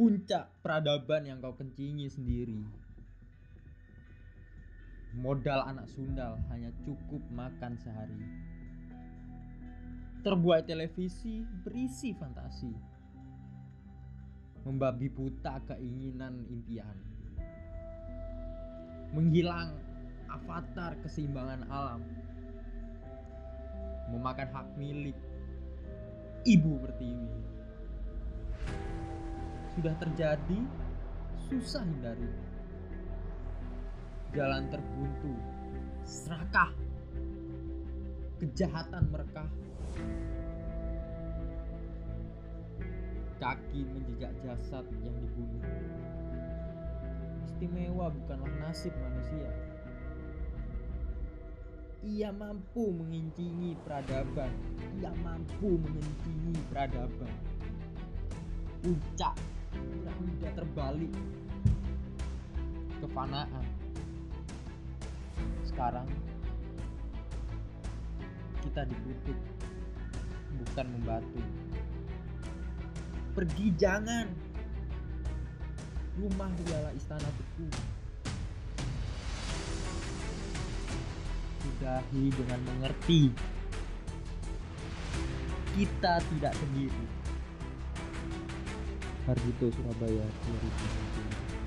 puncak peradaban yang kau kencingi sendiri. Modal anak sundal hanya cukup makan sehari. Terbuai televisi berisi fantasi. Membabi buta keinginan impian. Menghilang avatar keseimbangan alam. Memakan hak milik ibu pertiwi. Sudah terjadi, susah hindari. Jalan terbuntu, serakah, kejahatan merekah. Kaki menjejak jasad yang dibunuh. Istimewa bukanlah nasib manusia. Ia mampu mengincingi peradaban. Ia mampu mengincingi peradaban. Puncak piramida terbalik. Kefanaan. Sekarang kita dikutuk bukan membatu. Pergi jangan. Rumah ialah istana beku. Sudahi dengan mengerti. Kita tidak sendiri. Hardito Surabaya 2020